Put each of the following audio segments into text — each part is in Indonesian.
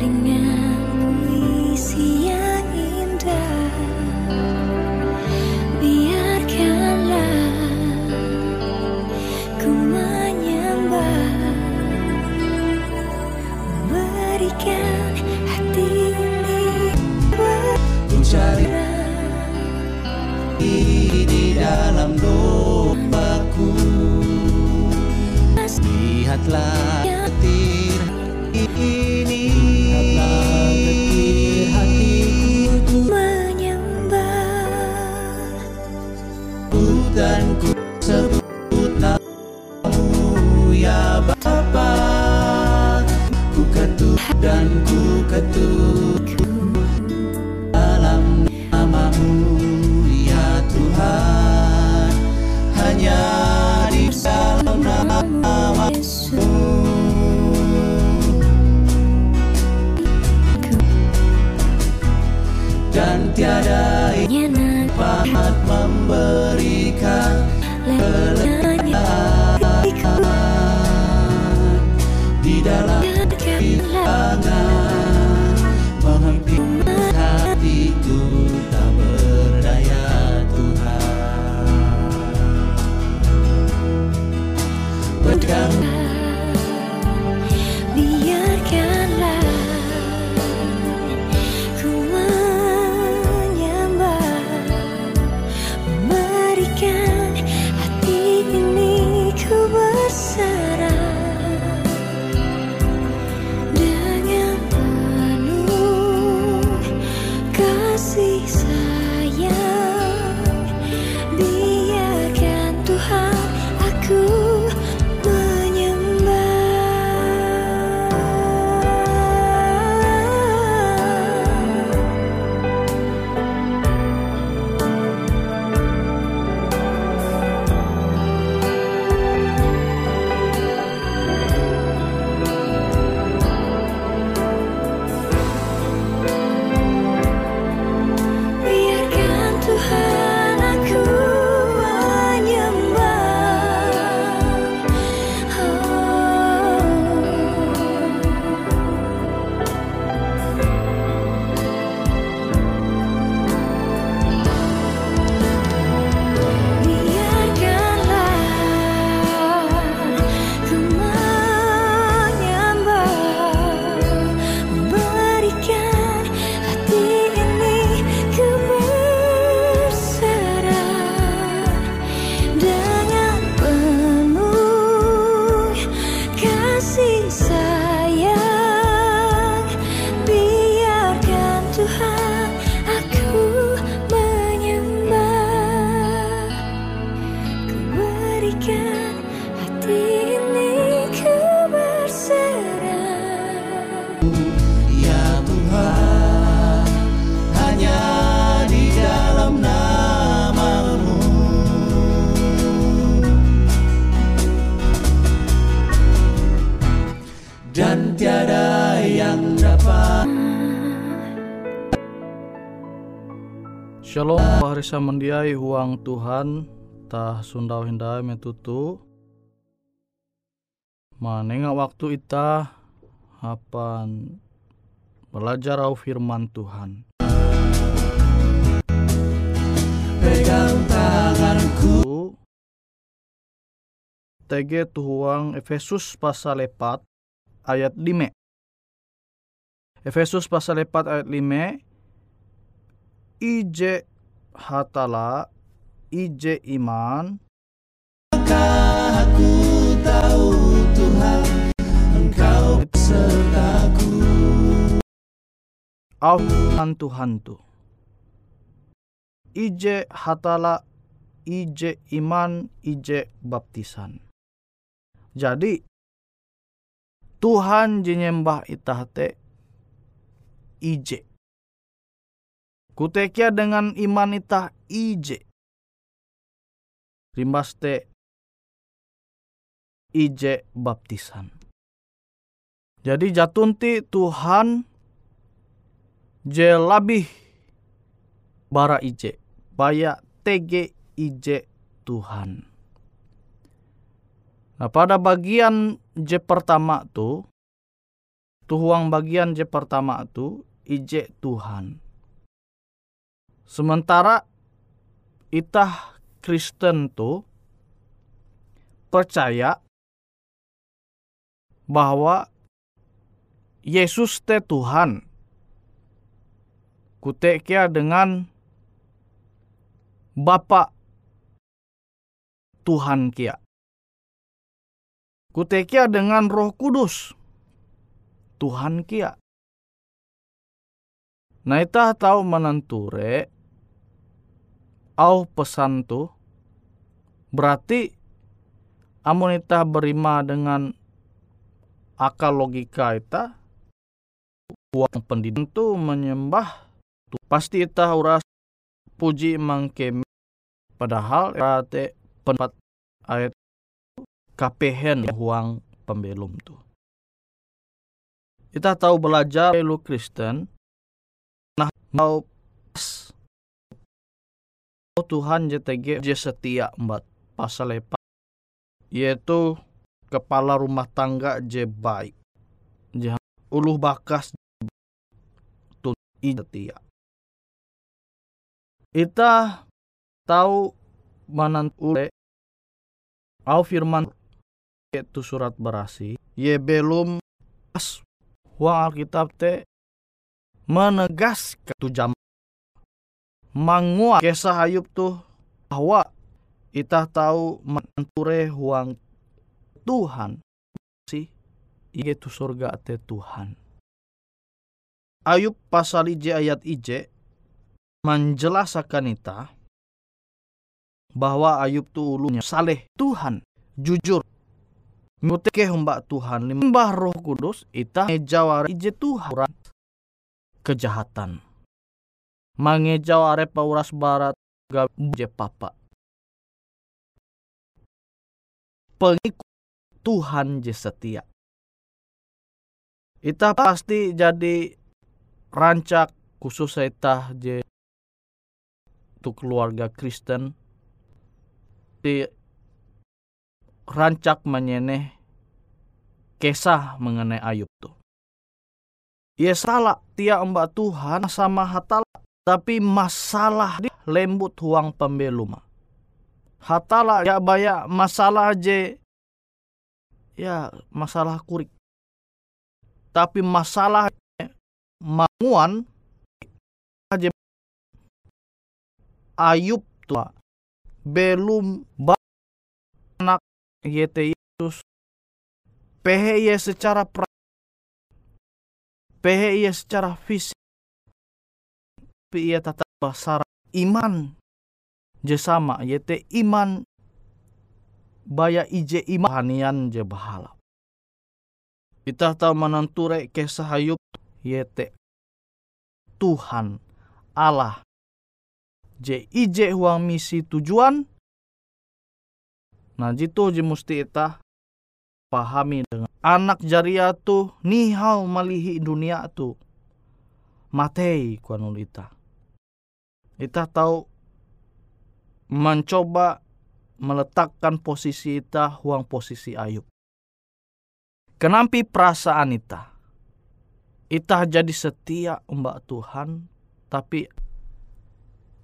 Dengan puisi dan ku ketuk dalam namamu. Ya Tuhan hanya di dalam nama dan tiada yang dapat memberikan Bye. Paharisa mendiai huang Tuhan tah sundau hindai metutu. Manenga waktu ita hapan belajar au firman Tuhan. Pegang tanganku. TG tuhuang Efesus pasal 4 ayat 5 Efesus pasal 4 ayat 5 Ije hatala Ije iman. Aku tahu Tuhan Engkau sertaku au Tuhan tu Ije hatala Ije iman Ije baptisan. Jadi Tuhan jenyembah itah te Ije Kutekia dengan iman itah ije. Rimbas te ije baptisan. Jadi jatunti Tuhan je labih bara ije. Baya tege ije Tuhan. Nah pada bagian je pertama tu, tuhuang bagian je pertama tu, ije Tuhan. Sementara itah Kristen tu percaya bahwa Yesus te Tuhan. Kutekia dengan Bapa Tuhan kia. Kutekia dengan Roh Kudus Tuhan kia. Nah itah tahu menenture au pesan tu berarti amun ita berima dengan akal logika ita uang pendidikan tu menyembah tu. Pasti ita uras puji mangke padahal rate pendapat ayat kapehen huang pembelum tu. Kita tahu belajar lu Kristen nah mau Tuhan JTG je setia embat pasal lepa yaitu kepala rumah tangga je baik. Je uluh bakas tu setia. Ita tahu manantule au firman itu surat berasi ye belum pas huang Alkitab te menegas tu jam manguat kisah Ayub tuh bahwa kita tahu menture huang Tuhan. Sih itu surga te Tuhan. Ayub pasal ije ayat ije menjelaskan kita bahwa Ayub tu ulunya saleh Tuhan jujur. Muteke mbak Tuhan limbah roh kudus ita jawar ije Tuhan. Kejahatan mangejau are pauras barat je papa. Pengikut Tuhan je setia. Ita pasti jadi rancak khusus ita je untuk keluarga Kristen di rancak menyeneh kisah mengenai Ayub tuh. Ia salah tia mbak Tuhan sama hatala tapi masalah di lembut huang pembelum. Hatala ya banyak masalah je. Ya masalah kurik. Tapi masalah manguan aja Ayub tua. Belum anak yete Yesus. Pehe secara pra pehe secara fisik tapi ia tetap basar iman. Jesama yete iman. Baya ije iman. Hanian je bahala. Kita tahu menenture kisah Ayub yete Tuhan Allah. Je ije huang misi tujuan. Nah jitu je musti ita pahami dengan anak jaria tu nihau malihi dunia tu. Matei kuanul ita. Ita tahu mencoba meletakkan posisi ita huang posisi Ayub. Kenampi perasaan ita? Ita jadi setia mbak Tuhan, tapi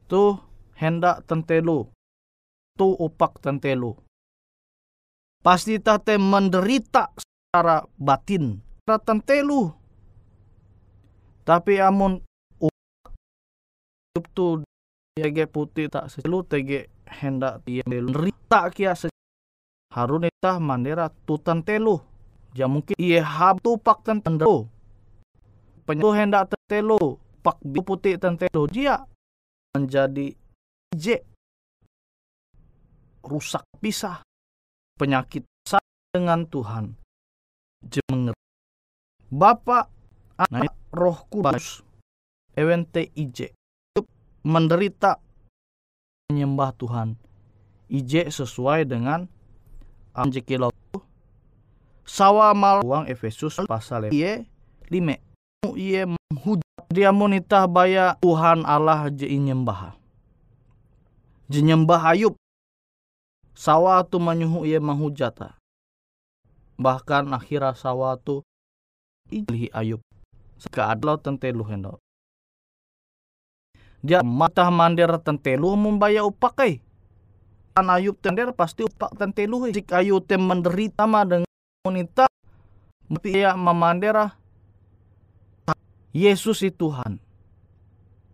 tu hendak tentelu, tu upak tentelu. Pasti ita te menderita secara batin, tentelu. Tapi amun upak tu tege putih tak selu tege hendak dia menderita kia se harun ita mandera tu tentelu Ja mungkin ia hab tu pak tentelu. Penyu hendak tentelu, pak biru putih tentelu dia menjadi je rusak pisah. Penyakit dengan Tuhan. Jemenger. Bapak anak roh kudus. Ewente ije menderita. Menyembah Tuhan. Ije sesuai dengan anjekilau sawa mal uang Efesus pasal iye lime iye menghujat. Dia monita baya Tuhan Allah je nyembah je nyembah Ayub. Sawa tu menyuhu iye menghujata bahkan akhirnya sawa tu ilihi Ayub. Sekeadlau tentelu hendo dia mata mandir tentelu membaya upakai An Ayub tender pasti upak tentelu jika Ayub tem menderita ma dengan wanita ia memandera Yesus itu Tuhan.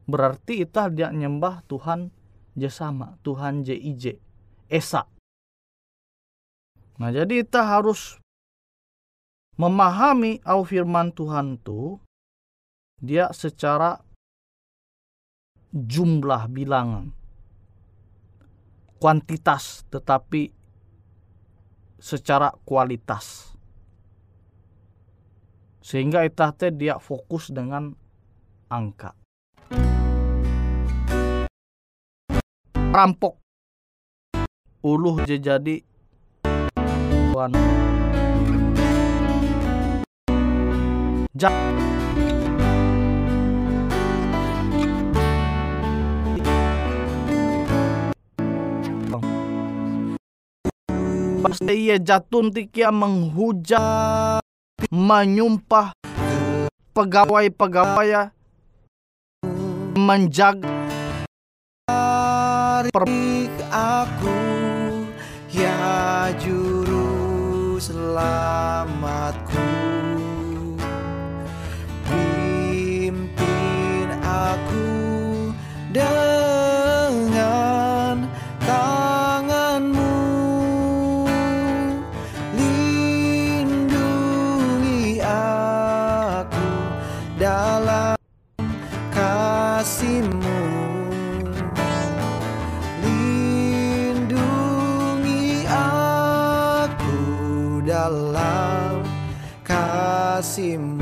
Berarti kita dia nyembah Tuhan je sama, Tuhan je ije, esa. Nah jadi kita harus memahami au firman Tuhan itu dia secara jumlah bilangan kuantitas tetapi secara kualitas. Sehingga itah dia fokus dengan angka. Rampok uluh jadi tuan Pasti ia jatun tikia menghujat, menyumpah pegawai-pegawai menjaga aku ya juru selamatku kasihmu. Lindungi aku dalam kasihmu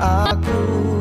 aku.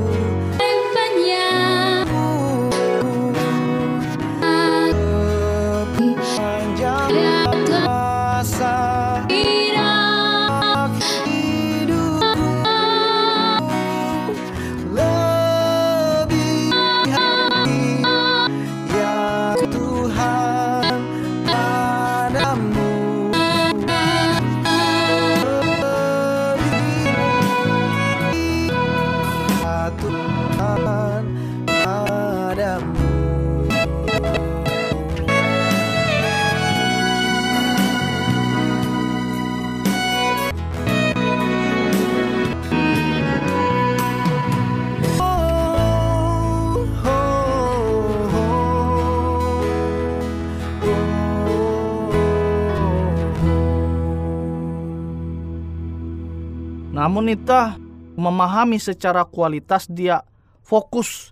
Namun ita memahami secara kualitas dia fokus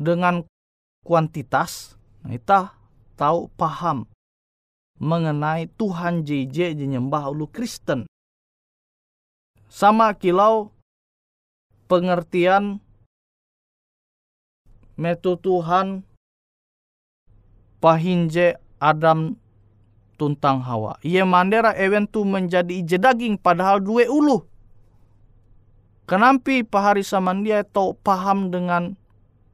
dengan kuantitas. Nah, ita tahu paham mengenai Tuhan JJ nyembah ulu Kristen. Sama kilau pengertian metu Tuhan pahinje Adam tuntang Hawa. Ia mandera ewen tu menjadi ije daging padahal dua ulu. Kenampi pahari samandia tau paham dengan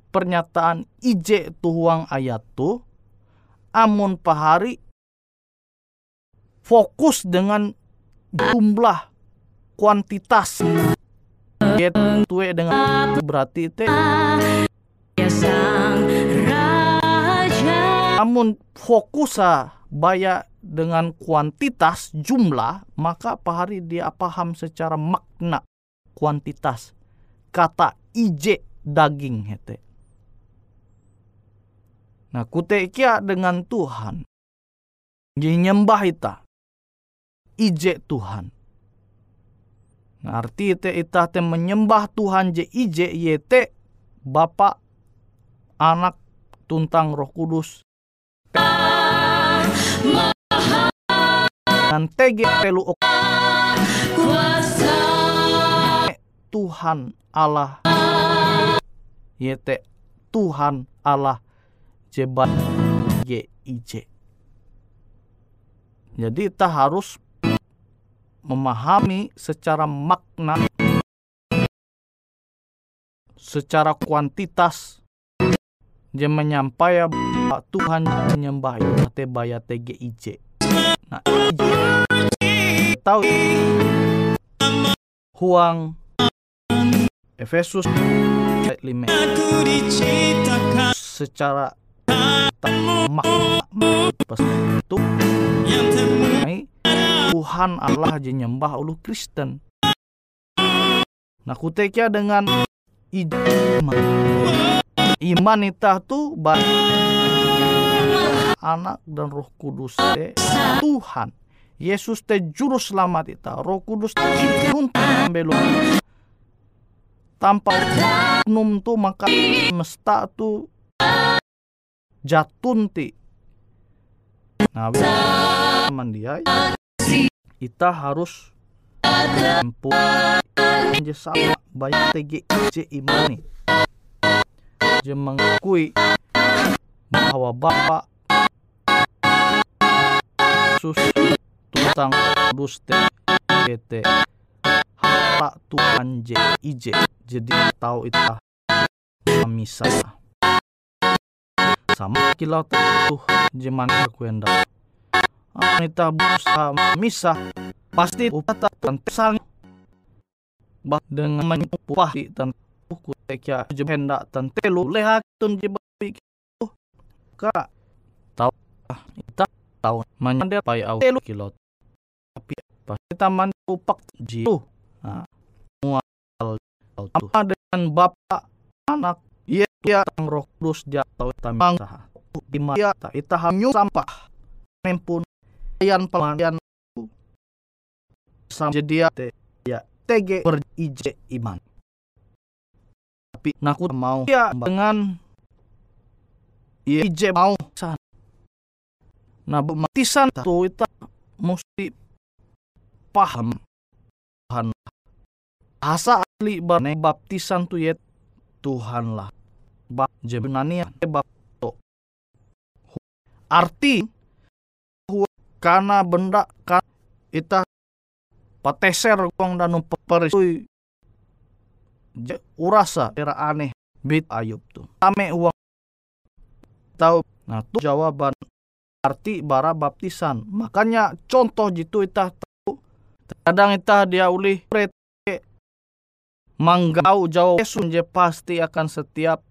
pernyataan ije tuhuang ayat tu. Amun pahari fokus dengan jumlah kuantitas. Tue dengan berarti te fokus baya dengan kuantitas jumlah maka pahari dia paham secara makna kuantitas kata ije daging hete. Nah kute kia dengan Tuhan. Nyembah ita. Ije Tuhan. Nah, arti ite ita te menyembah Tuhan je ije yete Bapak anak tuntang roh kudus. Dan tege pelu Tuhan Allah. Yete Tuhan Allah. Jebat GIJ jadi kita harus memahami secara makna secara kuantitas. Dia menyampaikan Tuhan menyembah te baya TGIJ. Nah, tahu? Huang Efesus ayat 5 secara makna itu Tuhan Allah aja nyembah ulu Kristen. Nah kutekia dengan iman. Iman itah tu anak dan roh kudus te Tuhan. Yesus te juru selamat ita roh kudus te tanpa num tu maka mesta tu. Jatun ti. Nah dia kita harus mampu. Sama banyak TGC imani. Je mengakui bahwa Bapak Yesus tentang kudus PT harta Tuhan JIJ jadi tahu itu misa sama kilau tuh jeman aku hendak Anita berusaha misa. Pasti upata tentang bah dengan menyupah tentang buku tekya je hendak tentelu leha tun je babi ka tahu ita tahu. Mande pai au telu kilot tapi pasti taman upak jitu mual apa dengan bapak anak. Ia ia tang roh kudus jatuh tamang saha di mana ita hanyu sampah. Nempun yan pelanian sam jadi ya tege berije iman. Tapi naku mau ya dengan ije mau san. Nah baptisan tu itu mesti paham. Tuhan asa asli bane baptisan tu ya Tuhan lah. Bab jebenani bab to arti karena benda kan ita pateser kong dan perisui urasa era aneh bit ayub tuh ame uang tahu nah tuh jawaban. Arti bara baptisan. Makanya contoh jitu itah tahu kadang itah dia ulih manggau jauh Yesus je pasti akan setiap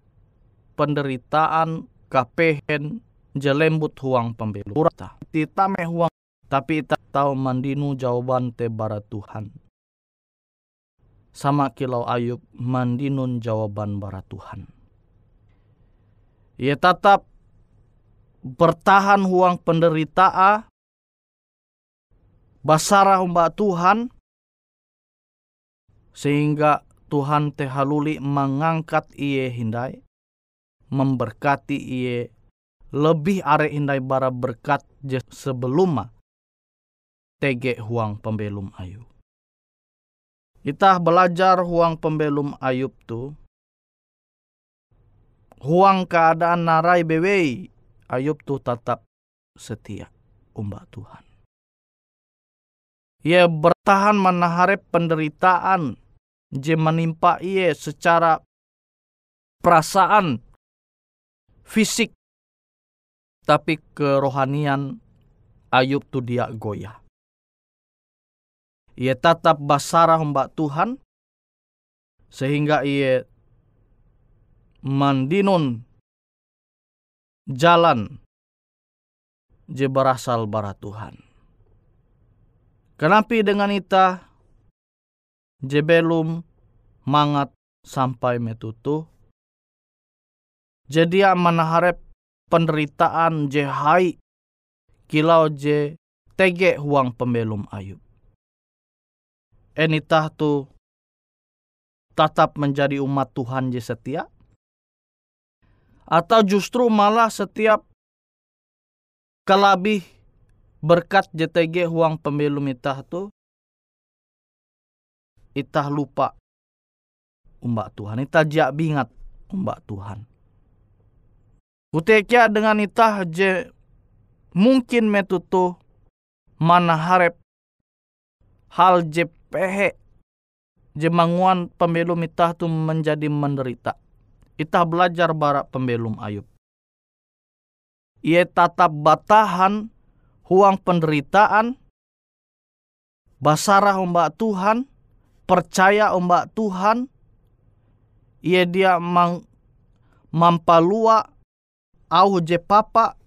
penderitaan kapehen jelembut huang pembelu urata titame huang tapi tak tahu mandinu jawaban te bara Tuhan. Sama kilau Ayub mandinun jawaban bara Tuhan. Ia tetap bertahan huang penderitaan, basarah mbak Tuhan, sehingga Tuhan teh haluli mengangkat iye hindai memberkati iye lebih are hindai bara berkat je sebelum tege huang pembelum Ayub. Kita belajar huang pembelum Ayub tu huang keadaan narai bewei Ayub tu tetap setia umbak Tuhan. Ia bertahan menaharap penderitaan je menimpa ia secara perasaan fisik tapi kerohanian Ayub tu dia goyah. Ia tetap basarah mbak Tuhan sehingga ia mandinun jalan je berasal bara Tuhan. Kenapa dengan ita je belum mangat sampai metutu? Jadi menaharap penderitaan je hai kilau je tege huang pembelum Ayub. Enitah tu tetap menjadi umat Tuhan je setia? Atau justru malah setiap kelabih berkat JTG huang pembelum itah tu itah lupa umbak Tuhan. Itah jak bingat umbak Tuhan. Kutekia dengan itah je mungkin metutu mana harap hal je pehe je manguan pembelum itah tu menjadi menderita. Itah belajar barak pembelum Ayub. Ia tatap batahan huang penderitaan, basarah ombak Tuhan, percaya ombak Tuhan, ia dia mang, mampalua au je papa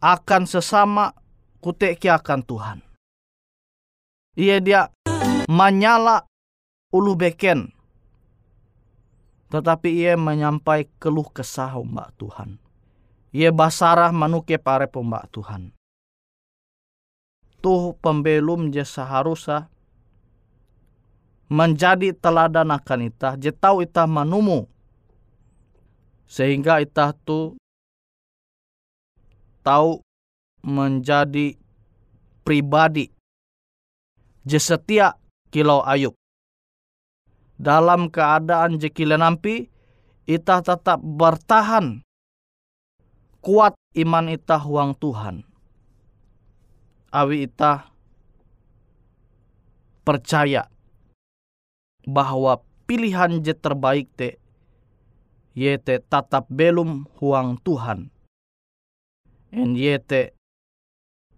akan sesama kuteki akan Tuhan. Ia dia menyala ulu beken. Tetapi ia menyampai keluh kesah mbak Tuhan. Ia basarah manuke pare pembak Tuhan. Tuh pembelum je seharusnya menjadi teladan akan itah, je tahu itah manumu. Sehingga itah tu tahu menjadi pribadi je setia kilau Ayub. Dalam keadaan je kila nampi, itah tetap bertahan kuat iman itah huang Tuhan. Awi itah percaya bahwa pilihan je terbaik te yete tatap belum huang Tuhan. En yete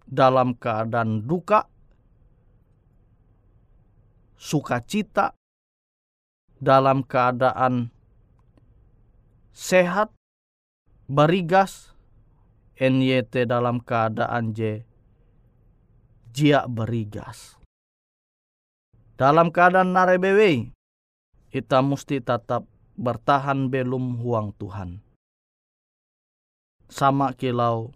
dalam keadaan duka, sukacita, dalam keadaan sehat, barigas, NYT dalam keadaan J jia berigas. Dalam keadaan narebewe, kita mesti tetap bertahan belum huang Tuhan. Sama kilau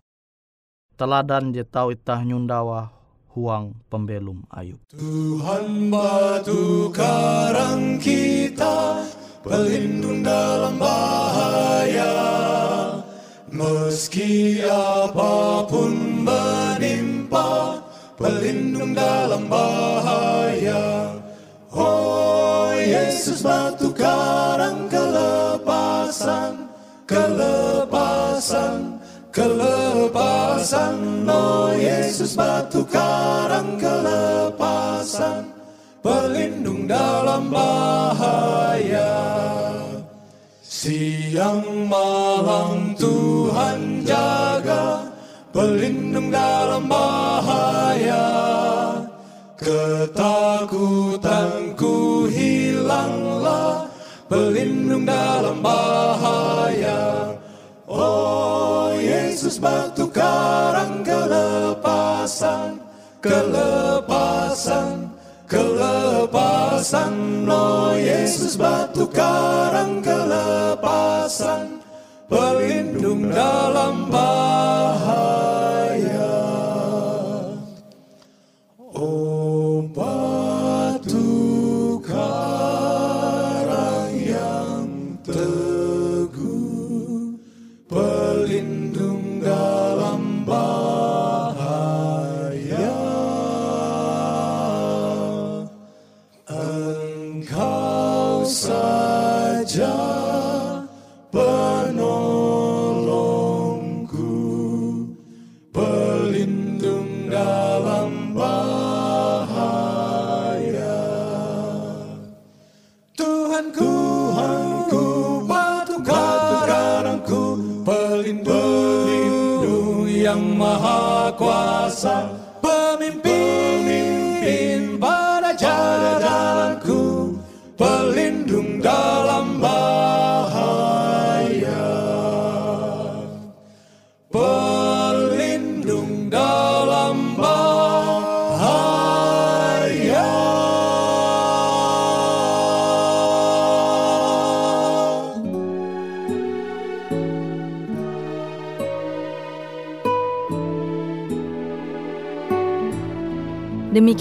teladan je tau itah nyundawa huang pembelum Ayub. Tuhan batu karang kita, pelindung dalam bahaya. Meski apa pun menimpa, pelindung dalam bahaya. Yesus batu karang kelepasan, kelepasan, kelepasan. Oh Yesus batu karang kelepasan, pelindung dalam bahaya. Siang malam Tuhan jaga, pelindung dalam bahaya. Ketakutanku Batu karang kelepasan, kelepasan, kelepasan. Oh Yesus batu karang kelepasan, pelindung dalam bahaya.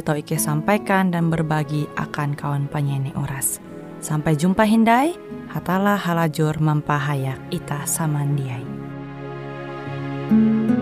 tau Ike sampaikan dan berbagi akan kawan penyanyi oras. Sampai jumpa Hindai, hatalah halajur mempahayak ita samandiai. thank you